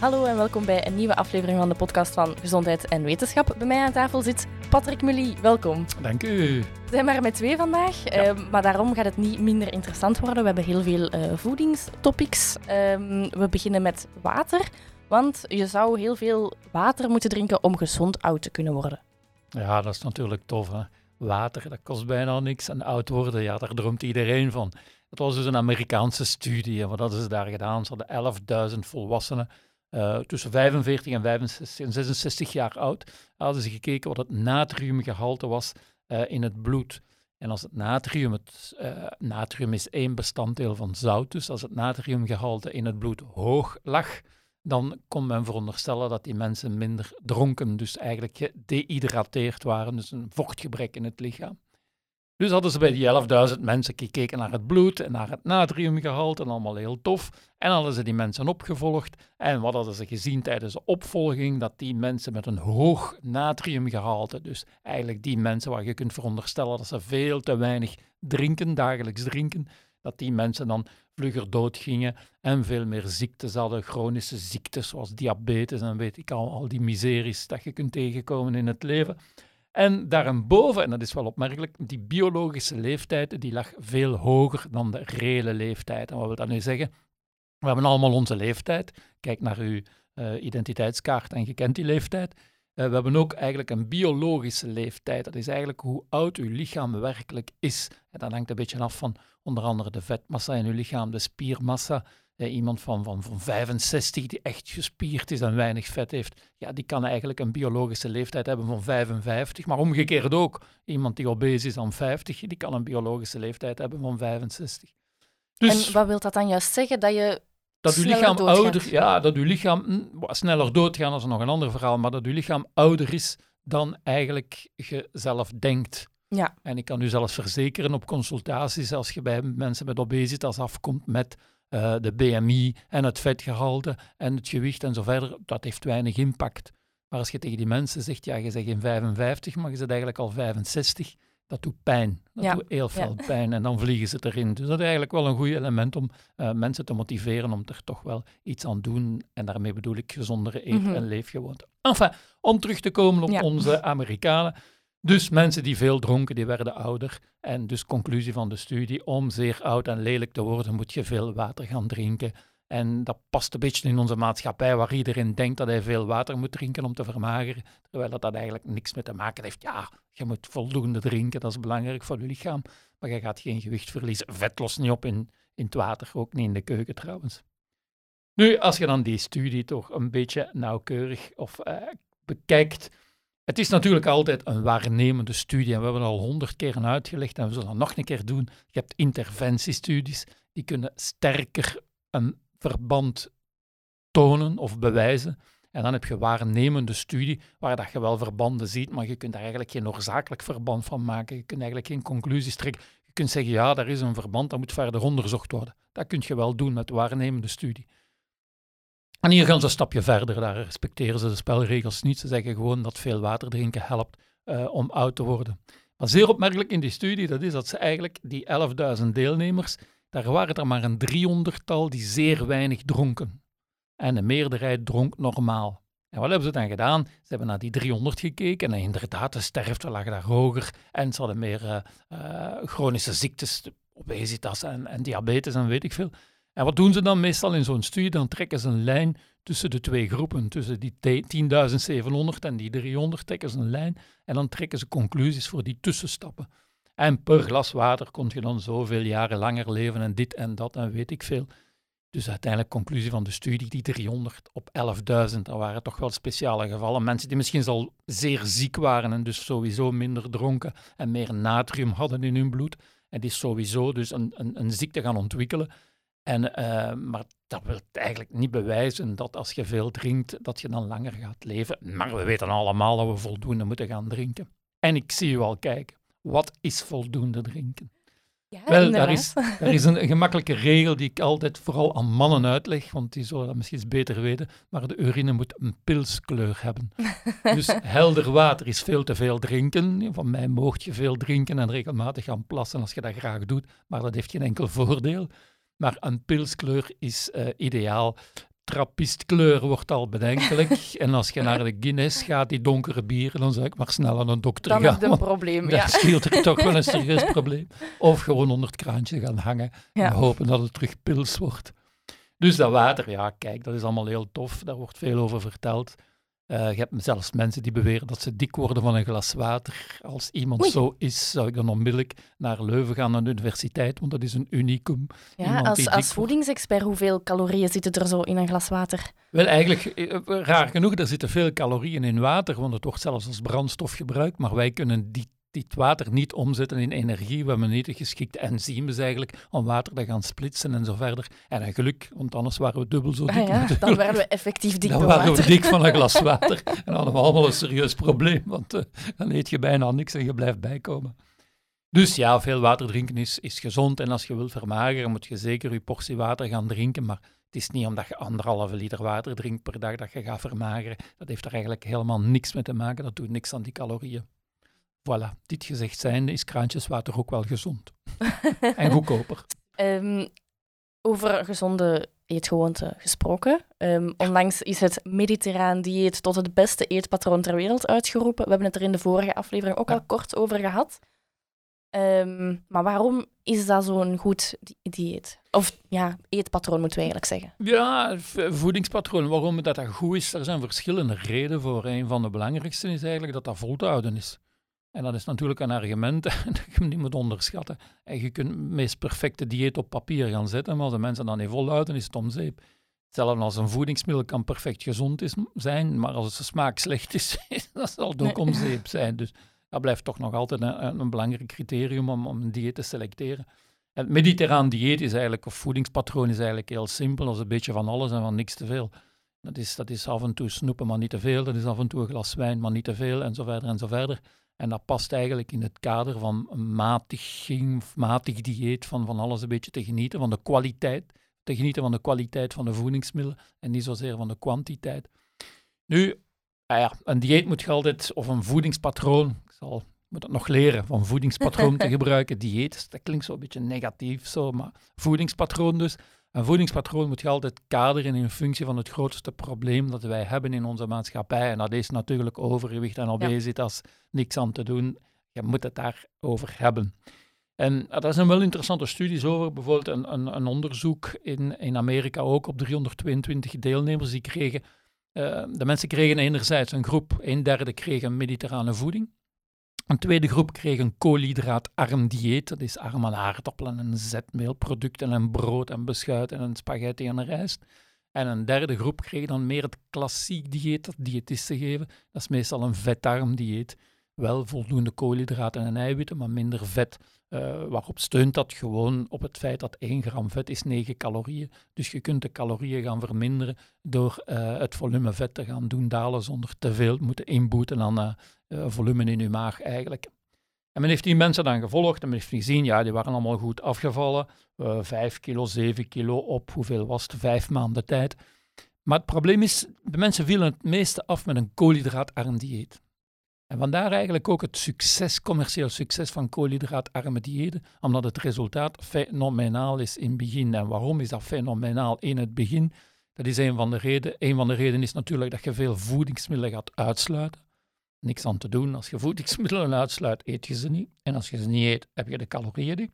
Hallo en welkom bij een nieuwe aflevering van de podcast van Gezondheid en Wetenschap. Bij mij aan tafel zit Patrick Mully. Welkom. Dank u. We zijn maar met twee vandaag, eh, maar daarom gaat het niet minder interessant worden. We hebben heel veel eh, voedingstopics. Ehm, we beginnen met water, want je zou heel veel water moeten drinken om gezond oud te kunnen worden. Ja, dat is natuurlijk tof. Hè? Water, dat kost bijna niks. En oud worden, ja, daar droomt iedereen van. Dat was dus een Amerikaanse studie. En wat hadden ze daar gedaan? Ze hadden 11.000 volwassenen uh, tussen 45 en 65 en 66 jaar oud. Hadden ze gekeken wat het natriumgehalte was uh, in het bloed. En als het natrium, het uh, natrium is één bestanddeel van zout, dus als het natriumgehalte in het bloed hoog lag, dan kon men veronderstellen dat die mensen minder dronken, dus eigenlijk gedehydrateerd waren, dus een vochtgebrek in het lichaam. Dus hadden ze bij die 11.000 mensen gekeken naar het bloed en naar het natriumgehalte en allemaal heel tof. En hadden ze die mensen opgevolgd. En wat hadden ze gezien tijdens de opvolging? Dat die mensen met een hoog natriumgehalte, dus eigenlijk die mensen waar je kunt veronderstellen dat ze veel te weinig drinken, dagelijks drinken, dat die mensen dan vlugger doodgingen en veel meer ziektes hadden, chronische ziektes zoals diabetes en weet ik al, al die miseries dat je kunt tegenkomen in het leven. En daarboven, en dat is wel opmerkelijk, die biologische leeftijd die lag veel hoger dan de reële leeftijd. En wat wil dat nu zeggen? We hebben allemaal onze leeftijd. Kijk naar uw uh, identiteitskaart en je kent die leeftijd. Uh, we hebben ook eigenlijk een biologische leeftijd. Dat is eigenlijk hoe oud uw lichaam werkelijk is. En dat hangt een beetje af van onder andere de vetmassa in uw lichaam, de spiermassa, eh, iemand van, van, van 65 die echt gespierd is en weinig vet heeft, ja, die kan eigenlijk een biologische leeftijd hebben van 55. Maar omgekeerd ook, iemand die obese is dan 50, die kan een biologische leeftijd hebben van 65. Dus, en wat wil dat dan juist zeggen? Dat je dat uw lichaam ouder, ja, dat uw lichaam hm, sneller doodgaan, dat is nog een ander verhaal, maar dat uw lichaam ouder is dan eigenlijk je zelf denkt. Ja. En ik kan u zelfs verzekeren op consultaties, als je bij mensen met obesitas afkomt met uh, de BMI en het vetgehalte en het gewicht en zo verder, dat heeft weinig impact. Maar als je tegen die mensen zegt, ja, je zegt in 55, maar je zit eigenlijk al 65, dat doet pijn. Dat ja. doet heel veel ja. pijn en dan vliegen ze erin. Dus dat is eigenlijk wel een goed element om uh, mensen te motiveren om er toch wel iets aan te doen. En daarmee bedoel ik gezondere eet- mm -hmm. en leefgewoonten. Enfin, om terug te komen op ja. onze Amerikanen. Dus mensen die veel dronken, die werden ouder. En dus conclusie van de studie, om zeer oud en lelijk te worden, moet je veel water gaan drinken. En dat past een beetje in onze maatschappij, waar iedereen denkt dat hij veel water moet drinken om te vermageren, terwijl dat, dat eigenlijk niks mee te maken heeft. Ja, je moet voldoende drinken, dat is belangrijk voor je lichaam, maar je gaat geen gewicht verliezen. Vet lost niet op in, in het water, ook niet in de keuken trouwens. Nu, als je dan die studie toch een beetje nauwkeurig of uh, bekijkt, het is natuurlijk altijd een waarnemende studie en we hebben al honderd keer uitgelegd en we zullen dat nog een keer doen. Je hebt interventiestudies, die kunnen sterker een verband tonen of bewijzen. En dan heb je waarnemende studie, waar dat je wel verbanden ziet, maar je kunt daar eigenlijk geen oorzakelijk verband van maken. Je kunt eigenlijk geen conclusies trekken. Je kunt zeggen, ja, daar is een verband, dat moet verder onderzocht worden. Dat kun je wel doen met waarnemende studie. En hier gaan ze een stapje verder, daar respecteren ze de spelregels niet. Ze zeggen gewoon dat veel water drinken helpt uh, om oud te worden. Maar zeer opmerkelijk in die studie, dat is dat ze eigenlijk die 11.000 deelnemers, daar waren er maar een 300-tal die zeer weinig dronken. En de meerderheid dronk normaal. En wat hebben ze dan gedaan? Ze hebben naar die 300 gekeken en inderdaad, de sterfte lag daar hoger en ze hadden meer uh, uh, chronische ziektes, obesitas en diabetes en weet ik veel. En wat doen ze dan meestal in zo'n studie? Dan trekken ze een lijn tussen de twee groepen, tussen die 10.700 en die 300 trekken ze een lijn en dan trekken ze conclusies voor die tussenstappen. En per glas water kon je dan zoveel jaren langer leven en dit en dat en weet ik veel. Dus uiteindelijk, conclusie van de studie, die 300 op 11.000, dat waren toch wel speciale gevallen. Mensen die misschien al zeer ziek waren en dus sowieso minder dronken en meer natrium hadden in hun bloed. En die sowieso dus een, een, een ziekte gaan ontwikkelen. En, uh, maar dat wil eigenlijk niet bewijzen dat als je veel drinkt, dat je dan langer gaat leven. Maar we weten allemaal dat we voldoende moeten gaan drinken. En ik zie u al kijken. Wat is voldoende drinken? Ja, Wel, daar is, daar is een, gemakkelijke regel die ik altijd vooral aan mannen uitleg, want die zullen dat misschien beter weten, maar de urine moet een pilskleur hebben. dus helder water is veel te veel drinken. Van mij mocht je veel drinken en regelmatig gaan plassen als je dat graag doet, maar dat heeft geen enkel voordeel. Maar een pilskleur is uh, ideaal trappistkleur wordt al bedenkelijk. en als je naar de Guinness gaat, die donkere bieren, dan zou ik maar snel aan een dokter Dan gaan. is het een probleem. Ja. scheelt er toch wel een serieus probleem. Of gewoon onder het kraantje gaan hangen en hopen dat het terug pils wordt. Dus dat water, ja, kijk, dat is allemaal heel tof. Daar wordt veel over verteld. Eh, je hebt zelfs mensen die beweren dat ze dik worden van een glas water. Als iemand Oei. zo is, zou ik dan onmiddellijk naar Leuven gaan, naar de universiteit, want dat is een unicum. Ja, Iemand als, als voedingsexpert, hoeveel calorieën zitten er zo in een glas water? Wel, eigenlijk, eh, raar genoeg, er zitten veel calorieën in water, want het wordt zelfs als brandstof gebruikt, maar wij kunnen die, dit water niet omzetten in energie. We hebben niet de geschikte enzymes eigenlijk om water te gaan splitsen en zo verder. En een geluk, want anders waren we dubbel zo dik. Ah ja, dan werden we effectief dik Dan door waren we water. dik van een glas water en hadden we allemaal een serieus probleem, want eh, dan eet je bijna niks en je blijft bijkomen. Dus ja, veel water drinken is, is gezond en als je wilt vermageren moet je zeker je portie water gaan drinken, maar het is niet omdat je anderhalve liter water drinkt per dag dat je gaat vermageren. Dat heeft er eigenlijk helemaal niks mee te maken, dat doet niks aan die calorieën. Voilà, dit gezegd zijnde is kraantjeswater ook wel gezond. en goedkoper. Ehm, over gezonde eetgewoonten gesproken. Ehm, onlangs is het mediterraan dieet tot het beste eetpatroon ter wereld uitgeroepen. We hebben het er in de vorige aflevering ook Ja. al kort over gehad. Ehm, maar waarom is dat zo'n goed di- dieet? Of ja, eetpatroon moeten we eigenlijk zeggen. Ja, voedingspatroon. Waarom dat, dat goed is, er zijn verschillende redenen voor. Een van de belangrijkste is eigenlijk dat dat vol te houden is. En dat is natuurlijk een argument dat je niet moet onderschatten. En je kunt het meest perfecte dieet op papier gaan zetten, maar als de mensen dat niet volhouden, is het om zeep. Hetzelfde als een voedingsmiddel kan perfect gezond is, zijn, maar als de smaak slecht is, dan zal het ook Nee. om zeep zijn. Dus dat blijft toch nog altijd een, een- belangrijk criterium om, om een dieet te selecteren. En Het mediterraan dieet is eigenlijk, of voedingspatroon is eigenlijk heel simpel. Dat is een beetje van alles en van niks te veel. Dat is, dat is af en toe snoepen, maar niet te veel. Dat is af en toe een glas wijn, maar niet te veel, en zo verder en zo verder. En dat past eigenlijk in het kader van een matiging, matig dieet, van van alles een beetje te genieten, van de kwaliteit. Te genieten van de kwaliteit van de voedingsmiddelen en niet zozeer van de kwantiteit. Nu, ah ja, een dieet moet je altijd, of een voedingspatroon, ik zal moet het nog leren van voedingspatroon te gebruiken. Dieet, dat klinkt zo een beetje negatief, zo, maar voedingspatroon dus. Een voedingspatroon moet je altijd kaderen in functie van het grootste probleem dat wij hebben in onze maatschappij. En dat is natuurlijk overgewicht en obesitas. Niks aan te doen. Je moet het daarover hebben. En er zijn wel interessante studies over. Bijvoorbeeld een, een, een onderzoek in, in Amerika ook op 322 deelnemers. Die kregen, eh, de mensen kregen enerzijds een groep, een derde kreeg een mediterrane voeding. Een tweede groep kreeg een koolhydraatarm dieet. Dat is arm aan aardappelen en zetmeelproducten en brood en beschuit en een spaghetti en rijst. En een derde groep kreeg dan meer het klassiek dieet dat diëtisten geven. Dat is meestal een vetarm dieet. Wel voldoende koolhydraten en eiwitten, maar minder vet. Uh, waarop steunt dat gewoon op het feit dat 1 gram vet is 9 calorieën. Dus je kunt de calorieën gaan verminderen door uh, het volume vet te gaan doen dalen zonder te veel moeten inboeten aan uh, volume in je maag eigenlijk. En men heeft die mensen dan gevolgd en men heeft gezien, ja, die waren allemaal goed afgevallen. Uh, 5 kilo, 7 kilo op, hoeveel was het? Vijf maanden tijd. Maar het probleem is, de mensen vielen het meeste af met een koolhydraatarm dieet. En vandaar eigenlijk ook het succes, commercieel succes van koolhydraatarme diëten, omdat het resultaat fenomenaal is in het begin. En waarom is dat fenomenaal in het begin? Dat is een van de redenen. Een van de redenen is natuurlijk dat je veel voedingsmiddelen gaat uitsluiten. Niks aan te doen. Als je voedingsmiddelen uitsluit, eet je ze niet. En als je ze niet eet, heb je de calorieën niet.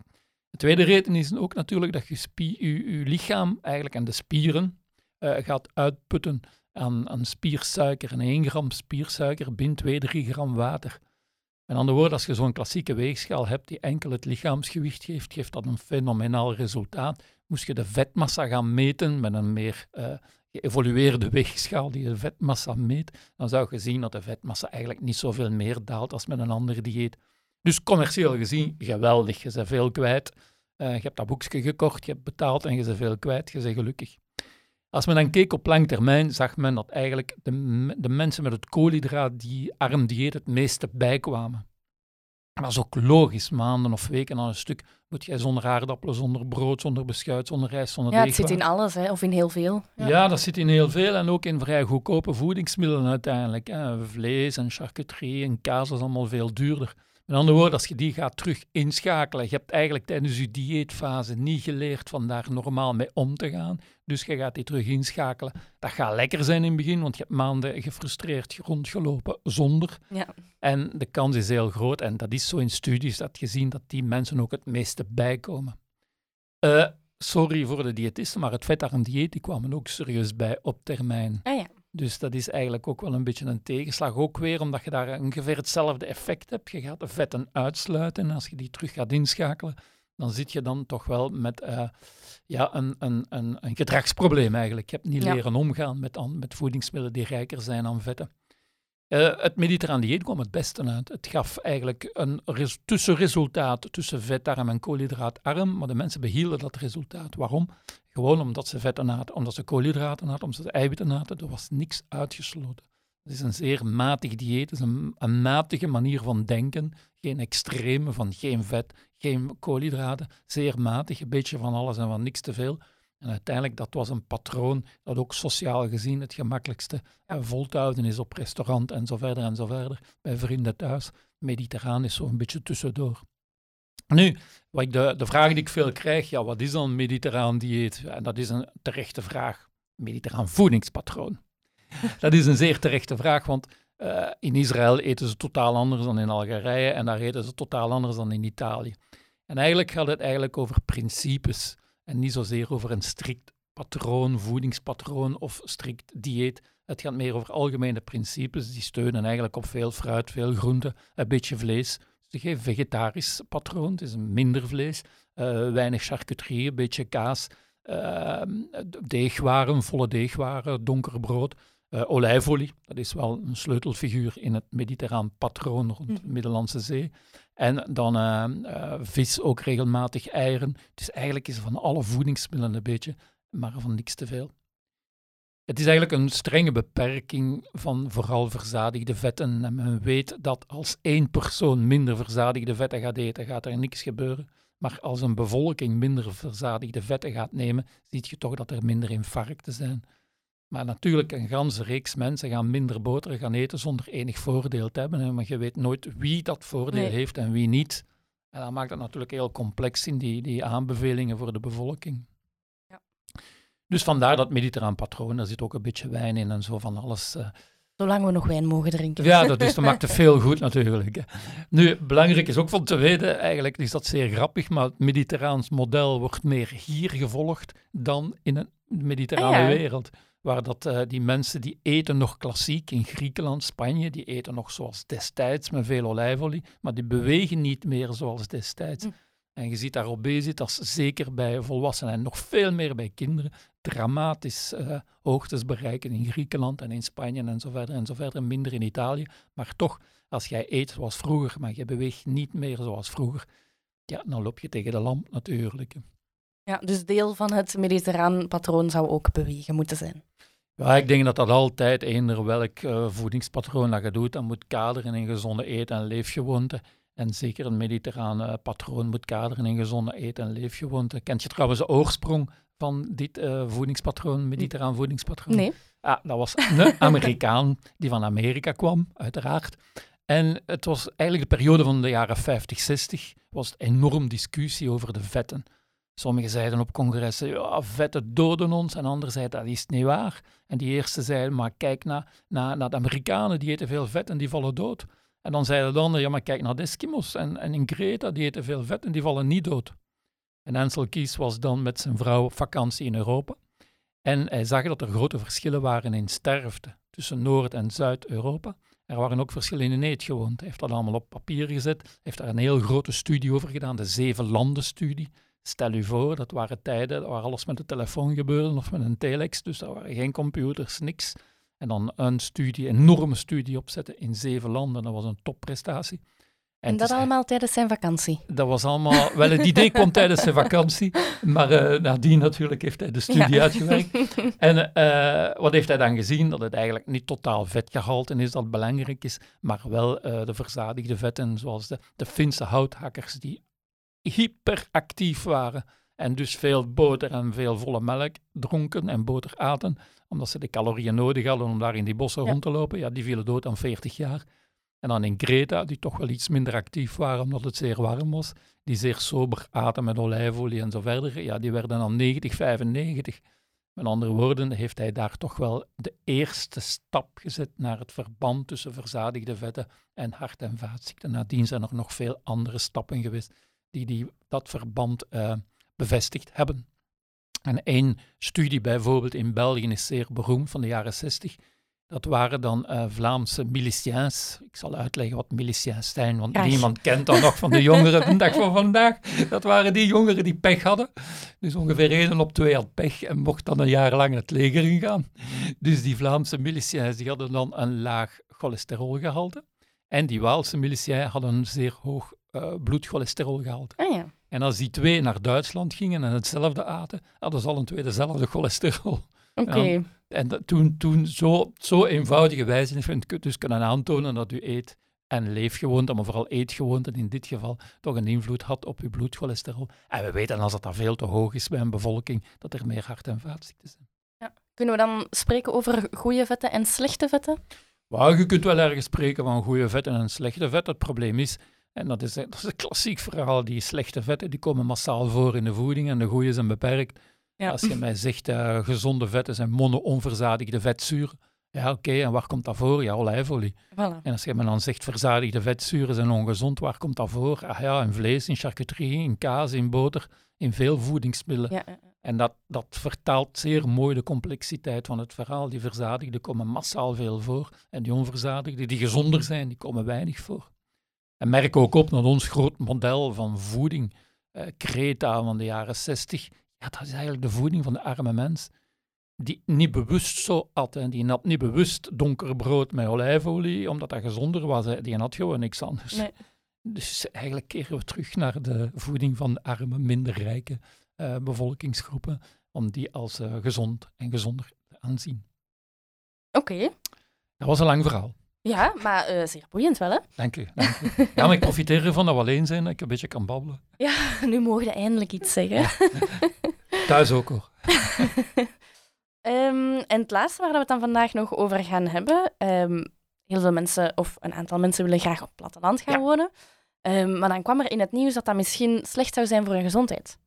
De tweede reden is ook natuurlijk dat je, spie, je, lichaam eigenlijk en de spieren uh, gaat uitputten aan, aan, spiersuiker. En 1 gram spiersuiker bindt 2, 3 gram water. Met andere woorden, als je zo'n klassieke weegschaal hebt die enkel het lichaamsgewicht geeft, geeft dat een fenomenaal resultaat. Moest je de vetmassa gaan meten met een meer uh, geëvolueerde weegschaal die de vetmassa meet, dan zou je zien dat de vetmassa eigenlijk niet zoveel meer daalt als met een ander dieet. Dus commercieel gezien, geweldig. Je bent veel kwijt. Uh, je hebt dat boekje gekocht, je hebt betaald en je bent veel kwijt. Je bent gelukkig. Als men dan keek op lang termijn, zag men dat eigenlijk de, de mensen met het koolhydraat die arm dieet het meeste bijkwamen. Dat is ook logisch, maanden of weken aan een stuk moet jij zonder aardappelen, zonder brood, zonder beschuit, zonder rijst, zonder Ja, het zit in alles, hè, of in heel veel. Ja. ja. dat zit in heel veel en ook in vrij goedkope voedingsmiddelen uiteindelijk. Hè. Vlees en charcuterie en kaas is allemaal veel duurder. Met andere woorden, als je die gaat terug inschakelen, je hebt eigenlijk tijdens je dieetfase niet geleerd van daar normaal mee om te gaan. Dus je gaat die terug inschakelen. Dat gaat lekker zijn in het begin, want je hebt maanden gefrustreerd rondgelopen zonder. Ja. En de kans is heel groot, en dat is zo in studies dat gezien dat die mensen ook het meeste bijkomen. Uh, sorry voor de diëtisten, maar het vetarm dieet die kwamen ook serieus bij op termijn. Ah. Dus dat is eigenlijk ook wel een beetje een tegenslag. Ook weer omdat je daar ongeveer hetzelfde effect hebt. Je gaat de vetten uitsluiten en als je die terug gaat inschakelen, dan zit je dan toch wel met uh, ja, een, een, een, een, gedragsprobleem eigenlijk. Je hebt niet leren omgaan met, met voedingsmiddelen die rijker zijn aan vetten. Uh, het mediterraan dieet kwam het beste uit. Het gaf eigenlijk een res tussenresultaat tussen vetarm en koolhydraatarm, maar de mensen behielden dat resultaat. Waarom? Gewoon omdat ze vetten hadden, omdat ze koolhydraten hadden, omdat ze eiwitten hadden. Er was niks uitgesloten. Het is een zeer matig dieet, het is een, een matige manier van denken. Geen extreme van geen vet, geen koolhydraten. Zeer matig, een beetje van alles en van niks te veel. En uiteindelijk, dat was een patroon dat ook sociaal gezien het gemakkelijkste ja. vol te houden is op restaurant en zo verder en zo verder. Bij vrienden thuis. Mediterraan is zo een beetje tussendoor. Nu, wat ik de, de vraag die ik veel krijg, ja, wat is dan een mediterraan dieet? En dat is een terechte vraag. Mediterraan voedingspatroon. dat is een zeer terechte vraag, want uh, in Israël eten ze totaal anders dan in Algerije en daar eten ze totaal anders dan in Italië. En eigenlijk gaat het eigenlijk over principes en niet zozeer over een strikt patroon, voedingspatroon of strikt dieet. Het gaat meer over algemene principes die steunen eigenlijk op veel fruit, veel groente, een beetje vlees. Geen vegetarisch patroon, het is een minder vlees, uh, weinig charcuterie, een beetje kaas, uh, deegwaren, volle deegwaren, donker brood. Uh, olijfolie, dat is wel een sleutelfiguur in het mediterraan patroon rond de mhm. Middellandse Zee. En dan uh, uh, vis ook regelmatig, eieren. Dus eigenlijk is van alle voedingsmiddelen een beetje, maar van niks te veel. Het is eigenlijk een strenge beperking van vooral verzadigde vetten. En men weet dat als één persoon minder verzadigde vetten gaat eten, gaat er niks gebeuren. Maar als een bevolking minder verzadigde vetten gaat nemen, zie je toch dat er minder infarcten zijn. Maar natuurlijk, een ganse reeks mensen gaan minder boter gaan eten zonder enig voordeel te hebben. Maar je weet nooit wie dat voordeel heeft en wie niet. En dat maakt het natuurlijk heel complex in die, die aanbevelingen voor de bevolking. Dus vandaar dat mediterraan patroon, daar zit ook een beetje wijn in en zo van alles. Uh, Zolang we nog wijn mogen drinken. Ja, dat, is, dat maakt het veel goed natuurlijk. Nu, belangrijk is ook van te weten, eigenlijk is dat zeer grappig, maar het mediterraans model wordt meer hier gevolgd dan in een mediterrane ah, wereld waar dat, uh, die mensen die eten nog klassiek in Griekenland, Spanje, die eten nog zoals destijds met veel olijfolie, maar die bewegen niet meer zoals destijds. Hm. En je ziet daar obesitas, zeker bij volwassenen en nog veel meer bij kinderen, dramatisch uh, hoogtes bereiken in Griekenland en in Spanje en zo verder en zo verder, minder in Italië. Maar toch, als jij eet zoals vroeger, maar je beweegt niet meer zoals vroeger, ja, dan loop je tegen de lamp natuurlijk. Ja, dus deel van het mediterraan patroon zou ook bewegen moeten zijn. Ja, ik denk dat dat altijd, eender welk uh, voedingspatroon dat je doet, dat moet kaderen in gezonde eten- en leefgewoonten. En zeker een mediterraan uh, patroon moet kaderen in gezonde eten- en leefgewoonten. Kent je trouwens de oorsprong van dit uh, voedingspatroon, mediterraan voedingspatroon? Nee. Ah, dat was een Amerikaan die van Amerika kwam, uiteraard. En het was eigenlijk de periode van de jaren 50, 60, was het enorm discussie over de vetten. Sommigen zeiden op congressen, ja, vetten doden ons. En anderen zeiden, dat is niet waar. En die eerste zeiden, maar kijk naar, naar, naar de Amerikanen, die eten veel vet en die vallen dood. En dan zeiden de anderen, ja, maar kijk naar de Eskimos en, en in Greta, die eten veel vet en die vallen niet dood. En Ansel Kies was dan met zijn vrouw op vakantie in Europa. En hij zag dat er grote verschillen waren in sterfte tussen Noord- en Zuid-Europa. Er waren ook verschillen in eetgewoonte. Hij heeft dat allemaal op papier gezet. heeft daar een heel grote studie over gedaan, de Zeven Landen-studie. Stel u voor, dat waren tijden waar alles met de telefoon gebeurde of met een telex, dus daar waren geen computers, niks. En dan een studie, een enorme studie opzetten in zeven landen, dat was een topprestatie. En, en dat allemaal tijdens zijn vakantie? Dat was allemaal, wel het idee kwam tijdens zijn vakantie, maar uh, nadien natuurlijk heeft hij de studie uitgewerkt. En uh, wat heeft hij dan gezien? Dat het eigenlijk niet totaal vetgehalte is dat belangrijk is, maar wel uh, de verzadigde vetten, zoals de, de Finse houthakkers, die hyperactief waren en dus veel boter en veel volle melk dronken en boter aten, omdat ze de calorieën nodig hadden om daar in die bossen rond te lopen. Ja, die vielen dood aan 40 jaar. En dan in Greta, die toch wel iets minder actief waren omdat het zeer warm was, die zeer sober aten met olijfolie en zo verder, ja, die werden dan 90, 95. Met andere woorden, heeft hij daar toch wel de eerste stap gezet naar het verband tussen verzadigde vetten en hart- en vaatziekten. Nadien zijn er nog veel andere stappen geweest die, die dat verband uh, bevestigd hebben. En één studie bijvoorbeeld in België is zeer beroemd van de jaren 60. Dat waren dan uh, Vlaamse miliciëns. Ik zal uitleggen wat miliciëns zijn, want niemand kent dat nog van de jongeren de dag van vandaag. Dat waren die jongeren die pech hadden. Dus ongeveer één op twee had pech en mocht dan een jaar lang het leger ingaan. Dus die Vlaamse miliciëns die hadden dan een laag cholesterolgehalte. En die Waalse miliciëns hadden een zeer hoog uh, bloedcholesterolgehalte. Ah, ja. En als die twee naar Duitsland gingen en hetzelfde aten, hadden ze alle twee dezelfde cholesterol. Oké. en dat, toen, toen zo, zo eenvoudige wijze heeft je dus kunnen aantonen dat u eet en leefgewoonte, maar vooral eetgewoonte in dit geval, toch een invloed had op uw bloedcholesterol. En we weten als dat dan veel te hoog is bij een bevolking, dat er meer hart- en vaatziekten zijn. Ja. Kunnen we dan spreken over goede vetten en slechte vetten? Well, je kunt wel ergens spreken van goede vetten en slechte vetten. Het probleem is, en dat is, dat is een klassiek verhaal, die slechte vetten die komen massaal voor in de voeding en de goede zijn beperkt. Ja. Als je mij zegt uh, gezonde vetten zijn mono-onverzadigde vetzuren, ja oké, en waar komt dat voor? Ja, olijfolie. Voilà. En als je me dan zegt verzadigde vetzuren zijn ongezond, waar komt dat voor? Ah ja, in vlees, in charcuterie, in kaas, in boter, in veel voedingsmiddelen. Ja. En dat, dat vertaalt zeer mooi de complexiteit van het verhaal. Die verzadigden komen massaal veel voor en die onverzadigden, die gezonder zijn, die komen weinig voor. En merk ook op dat ons groot model van voeding, uh, Creta van de jaren 60, ja, dat is eigenlijk de voeding van de arme mens. Die niet bewust zo at. En die had niet bewust donker brood met olijfolie, omdat dat gezonder was. Hè. Die had gewoon niks anders. Nee. Dus eigenlijk keren we terug naar de voeding van de arme, minder rijke uh, bevolkingsgroepen, om die als uh, gezond en gezonder te aanzien. Oké. Okay. Dat was een lang verhaal. Ja, maar uh, zeer boeiend wel, hè? Dank u, dank u. Ja, maar ik profiteer ervan dat we alleen zijn, dat ik een beetje kan babbelen. Ja, nu mogen we eindelijk iets zeggen. Ja. Thuis ook, hoor. um, en het laatste waar we het dan vandaag nog over gaan hebben... Um, heel veel mensen, of een aantal mensen, willen graag op het platteland gaan ja. wonen. Um, maar dan kwam er in het nieuws dat dat misschien slecht zou zijn voor hun gezondheid.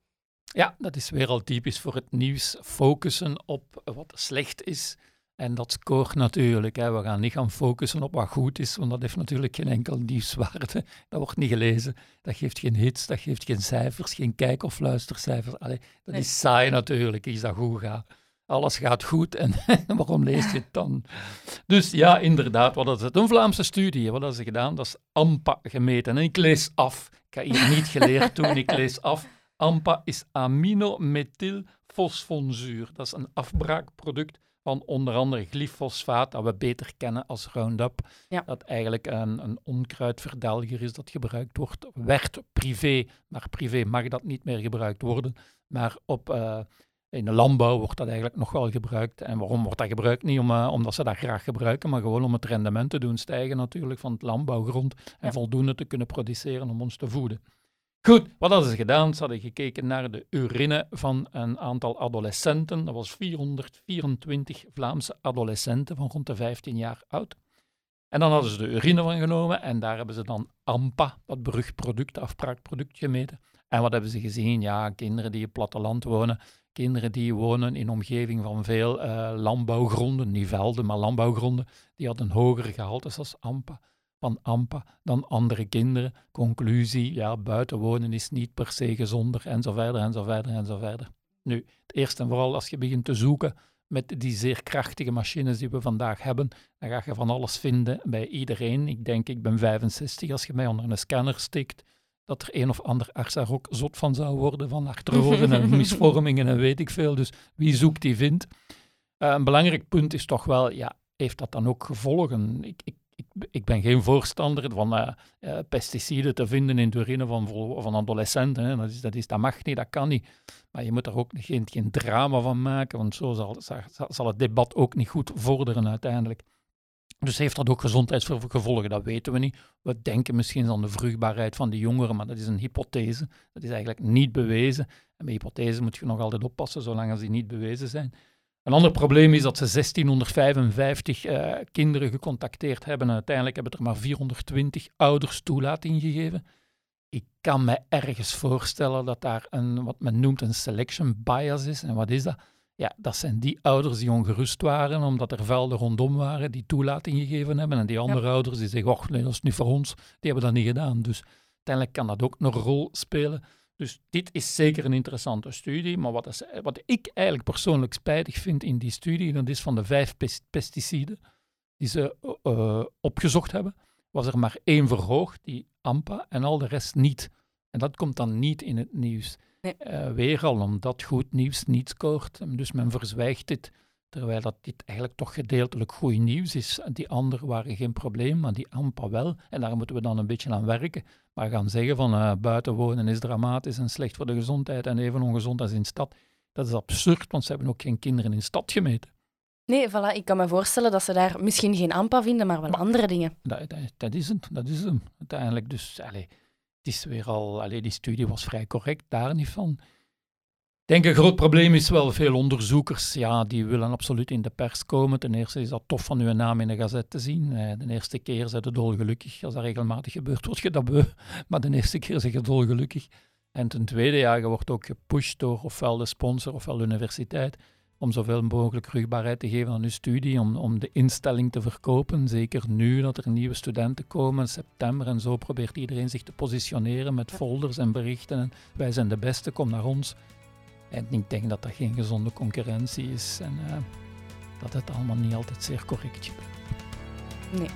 Ja, dat is weer al typisch voor het nieuws. Focussen op wat slecht is en dat scoort natuurlijk. Hè. We gaan niet gaan focussen op wat goed is, want dat heeft natuurlijk geen enkel nieuwswaarde. Dat wordt niet gelezen. Dat geeft geen hits, dat geeft geen cijfers, geen kijk- of luistercijfers. Allee, dat nee. is saai natuurlijk, iets dat goed gaat. Alles gaat goed en waarom lees je het dan? Dus ja, inderdaad, wat is het? Een Vlaamse studie, wat hebben ze gedaan? Dat is AMPA gemeten. En ik lees af. Ik ga hier niet geleerd doen, ik lees af. AMPA is aminomethylfosfonzuur. Dat is een afbraakproduct van onder andere glyfosfaat, dat we beter kennen als Roundup. Ja. Dat eigenlijk een, een onkruidverdelger is dat gebruikt wordt. Werd privé, maar privé mag dat niet meer gebruikt worden. Maar op, uh, in de landbouw wordt dat eigenlijk nog wel gebruikt. En waarom wordt dat gebruikt? Niet om, uh, omdat ze dat graag gebruiken, maar gewoon om het rendement te doen stijgen natuurlijk van het landbouwgrond en Ja. voldoende te kunnen produceren om ons te voeden. Goed, wat hadden ze gedaan? Ze hadden gekeken naar de urine van een aantal adolescenten. Dat was 424 Vlaamse adolescenten van rond de 15 jaar oud. En dan hadden ze de urine van genomen en daar hebben ze dan AMPA, dat beruchtproduct, afbraakproduct, gemeten. En wat hebben ze gezien? Ja, kinderen die op platteland wonen, kinderen die wonen in omgeving van veel uh, landbouwgronden, niet velden, maar landbouwgronden, die hadden een hoger gehalte als AMPA van AMPA dan andere kinderen. Conclusie, ja, buiten wonen is niet per se gezonder, en zo verder, en zo verder, en zo verder. Nu, het eerst en vooral als je begint te zoeken met die zeer krachtige machines die we vandaag hebben, dan ga je van alles vinden bij iedereen. Ik denk, ik ben 65, als je mij onder een scanner stikt, dat er een of ander arts daar ook zot van zou worden, van artroden en misvormingen en weet ik veel. Dus wie zoekt, die vindt. Uh, een belangrijk punt is toch wel, ja, heeft dat dan ook gevolgen? Ik, ik ik, ben geen voorstander van uh, uh, pesticiden te vinden in de urine van, van adolescenten. Hè. Dat, is, dat, is, dat mag niet, dat kan niet. Maar je moet er ook geen, geen drama van maken, want zo zal, zal, zal het debat ook niet goed vorderen uiteindelijk. Dus heeft dat ook gezondheidsgevolgen? Dat weten we niet. We denken misschien aan de vruchtbaarheid van de jongeren, maar dat is een hypothese. Dat is eigenlijk niet bewezen. En bij hypothese moet je nog altijd oppassen, zolang als die niet bewezen zijn. Een ander probleem is dat ze 1655 uh, kinderen gecontacteerd hebben en uiteindelijk hebben er maar 420 ouders toelating gegeven. Ik kan me ergens voorstellen dat daar een, wat men noemt een selection bias is. En wat is dat? Ja, dat zijn die ouders die ongerust waren omdat er velden rondom waren die toelating gegeven hebben. En die andere ouders die zeggen, oh nee, dat is niet voor ons. Die hebben dat niet gedaan. Dus uiteindelijk kan dat ook een rol spelen. Dus dit is zeker een interessante studie. Maar wat, is, wat ik eigenlijk persoonlijk spijtig vind in die studie, dat is van de vijf pesticiden die ze uh, opgezocht hebben, was er maar één verhoogd, die AMPA, en al de rest niet. En dat komt dan niet in het nieuws. Nee. Uh, weer al omdat goed nieuws niet scoort. Dus men verzwijgt dit, terwijl dat dit eigenlijk toch gedeeltelijk goed nieuws is. Die anderen waren geen probleem, maar die AMPA wel. En daar moeten we dan een beetje aan werken. Maar gaan zeggen van uh, buiten wonen is dramatisch en slecht voor de gezondheid en even ongezond als in stad, dat is absurd, want ze hebben ook geen kinderen in stad gemeten. Nee, voilà, ik kan me voorstellen dat ze daar misschien geen AMPA vinden, maar wel andere dingen. Dat, dat, dat, is het, dat is hem uiteindelijk. Dus allez, het is weer al, allez, die studie was vrij correct, daar niet van. Ik denk een groot probleem is wel veel onderzoekers, ja, die willen absoluut in de pers komen. Ten eerste is dat tof van uw naam in de gazet te zien. Eh, de eerste keer zijn ze dolgelukkig. Als dat regelmatig gebeurt, word je dat beu. Maar de eerste keer zeg je dolgelukkig. En ten tweede, ja, je wordt ook gepusht door ofwel de sponsor ofwel de universiteit om zoveel mogelijk rugbaarheid te geven aan uw studie, om, om de instelling te verkopen. Zeker nu dat er nieuwe studenten komen, in september en zo probeert iedereen zich te positioneren met folders en berichten. En wij zijn de beste, kom naar ons. En ik denk dat dat geen gezonde concurrentie is en uh, dat het allemaal niet altijd zeer correct is. Nee.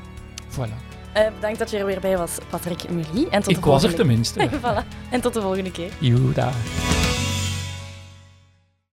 Voilà. Uh, bedankt dat je er weer bij was, Patrick Murie. En tot ik was er tenminste. voilà. En tot de volgende keer. Joe,